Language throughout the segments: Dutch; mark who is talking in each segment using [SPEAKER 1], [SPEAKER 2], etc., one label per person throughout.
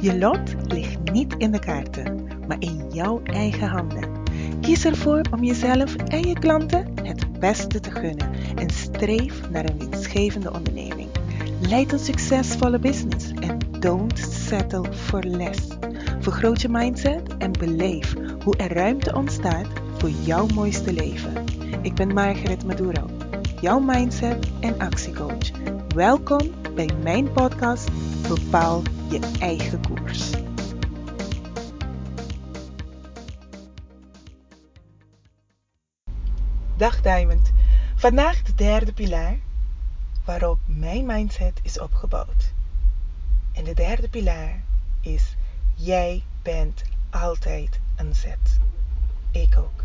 [SPEAKER 1] Je lot ligt niet in de kaarten, maar in jouw eigen handen. Kies ervoor om jezelf en je klanten het beste te gunnen en streef naar een winstgevende onderneming. Leid een succesvolle business en don't settle for less. Vergroot je mindset en beleef hoe er ruimte ontstaat voor jouw mooiste leven. Ik ben Margaret Maduro, jouw mindset en actiecoach. Welkom bij mijn podcast Bepaal je eigen koers. Dag Diamond. Vandaag de derde pilaar waarop mijn mindset is opgebouwd. En de derde pilaar is jij bent altijd een zet. Ik ook.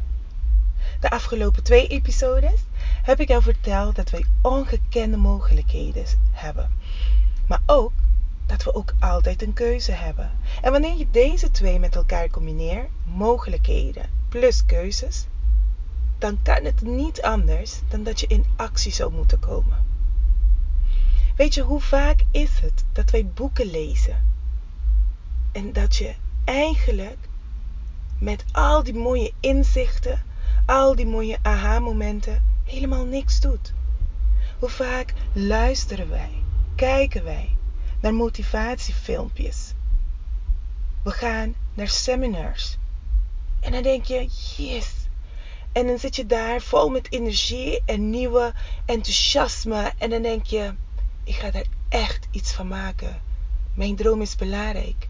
[SPEAKER 1] De afgelopen twee episodes heb ik jou verteld dat wij ongekende mogelijkheden hebben. Maar ook dat we ook altijd een keuze hebben. En wanneer je deze twee met elkaar combineert, mogelijkheden plus keuzes, dan kan het niet anders dan dat je in actie zou moeten komen. Weet je, hoe vaak is het dat wij boeken lezen en dat je eigenlijk met al die mooie inzichten, al die mooie aha-momenten helemaal niks doet? Hoe vaak luisteren wij, kijken wij naar motivatiefilmpjes. We gaan naar seminars. En dan denk je, yes. En dan zit je daar vol met energie en nieuwe enthousiasme. En dan denk je, ik ga daar echt iets van maken. Mijn droom is belangrijk.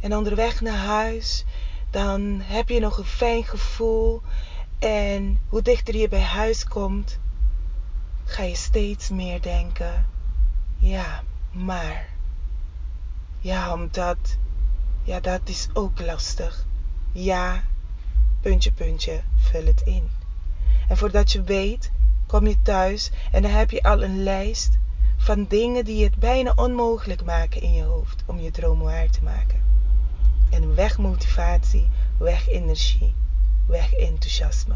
[SPEAKER 1] En onderweg naar huis, dan heb je nog een fijn gevoel. En hoe dichter je bij huis komt, ga je steeds meer denken: ja, maar. Ja, omdat. Ja, dat is ook lastig. Ja, puntje, puntje, vul het in. En voordat je weet, kom je thuis en dan heb je al een lijst van dingen die het bijna onmogelijk maken in je hoofd om je droom waar te maken. En weg motivatie, weg energie, weg enthousiasme.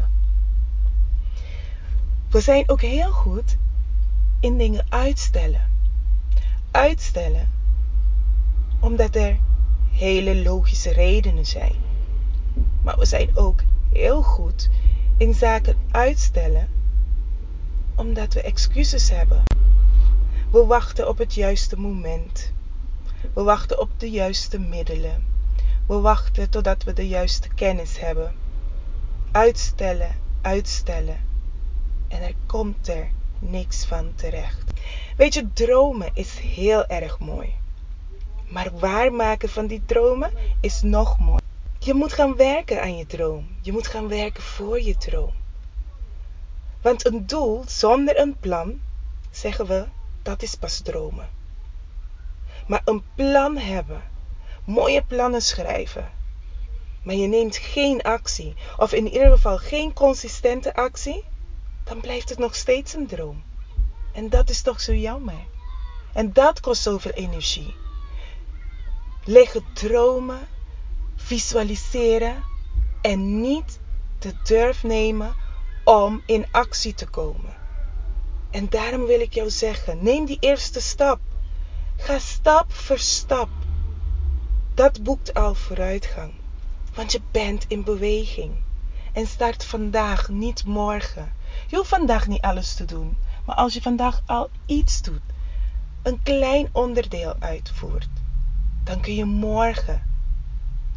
[SPEAKER 1] We zijn ook heel goed in dingen uitstellen. Uitstellen omdat er hele logische redenen zijn. Maar we zijn ook heel goed in zaken uitstellen omdat we excuses hebben. We wachten op het juiste moment. We wachten op de juiste middelen. We wachten totdat we de juiste kennis hebben. Uitstellen, uitstellen. En er komt er niks van terecht. Weet je, dromen is heel erg mooi. Maar waarmaken van die dromen is nog mooi. Je moet gaan werken aan je droom. Je moet gaan werken voor je droom. Want een doel zonder een plan, zeggen we, dat is pas dromen. Maar een plan hebben, mooie plannen schrijven, maar je neemt geen actie, of in ieder geval geen consistente actie, dan blijft het nog steeds een droom. En dat is toch zo jammer. En dat kost zoveel energie. Liggen dromen, visualiseren en niet de durf nemen om in actie te komen. En daarom wil ik jou zeggen: neem die eerste stap. Ga stap voor stap. Dat boekt al vooruitgang. Want je bent in beweging. En start vandaag, niet morgen. Je hoeft vandaag niet alles te doen. Maar als je vandaag al iets doet, een klein onderdeel uitvoert, dan kun je morgen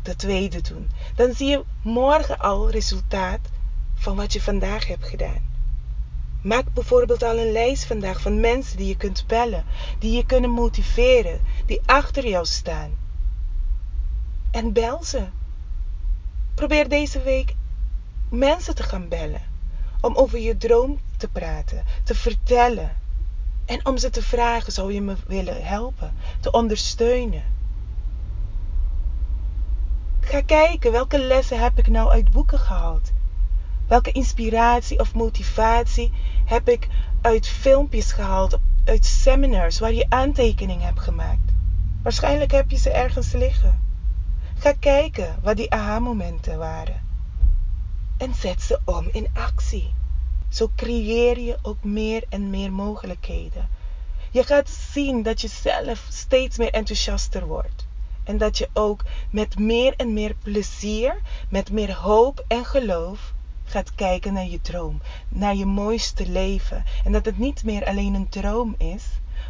[SPEAKER 1] de tweede doen. Dan zie je morgen al resultaat van wat je vandaag hebt gedaan. Maak bijvoorbeeld al een lijst vandaag van mensen die je kunt bellen, die je kunnen motiveren, die achter jou staan. En bel ze. Probeer deze week mensen te gaan bellen om over je droom te praten, te vertellen. En om ze te vragen, zou je me willen helpen, te ondersteunen? Ga kijken, welke lessen heb ik nou uit boeken gehaald? Welke inspiratie of motivatie heb ik uit filmpjes gehaald, uit seminars waar je aantekeningen hebt gemaakt? Waarschijnlijk heb je ze ergens liggen. Ga kijken wat die aha-momenten waren. En zet ze om in actie. Zo creëer je ook meer en meer mogelijkheden. Je gaat zien dat je zelf steeds meer enthousiaster wordt. En dat je ook met meer en meer plezier, met meer hoop en geloof gaat kijken naar je droom, naar je mooiste leven. En dat het niet meer alleen een droom is,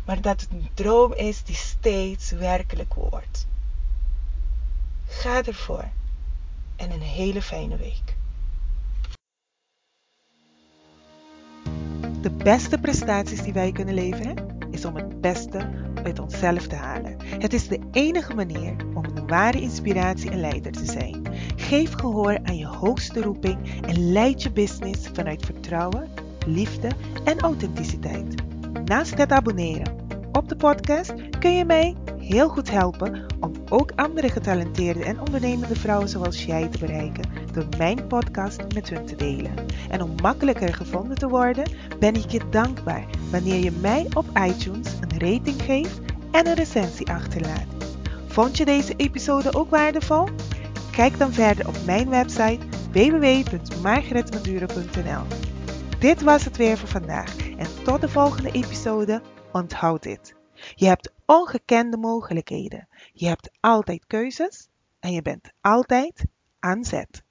[SPEAKER 1] maar dat het een droom is die steeds werkelijk wordt. Ga ervoor en een hele fijne week.
[SPEAKER 2] Beste prestaties die wij kunnen leveren is om het beste uit onszelf te halen. Het is de enige manier om een ware inspiratie en leider te zijn. Geef gehoor aan je hoogste roeping en leid je business vanuit vertrouwen, liefde en authenticiteit. Naast het abonneren op de podcast kun je mij heel goed helpen om ook andere getalenteerde en ondernemende vrouwen zoals jij te bereiken door mijn podcast met hun te delen. En om makkelijker gevonden te worden, ben ik je dankbaar wanneer je mij op iTunes een rating geeft en een recensie achterlaat. Vond je deze episode ook waardevol? Kijk dan verder op mijn website www.margaretmadure.nl. Dit was het weer voor vandaag en tot de volgende episode. Onthoud dit. Je hebt ongekende mogelijkheden. Je hebt altijd keuzes en je bent altijd aan zet.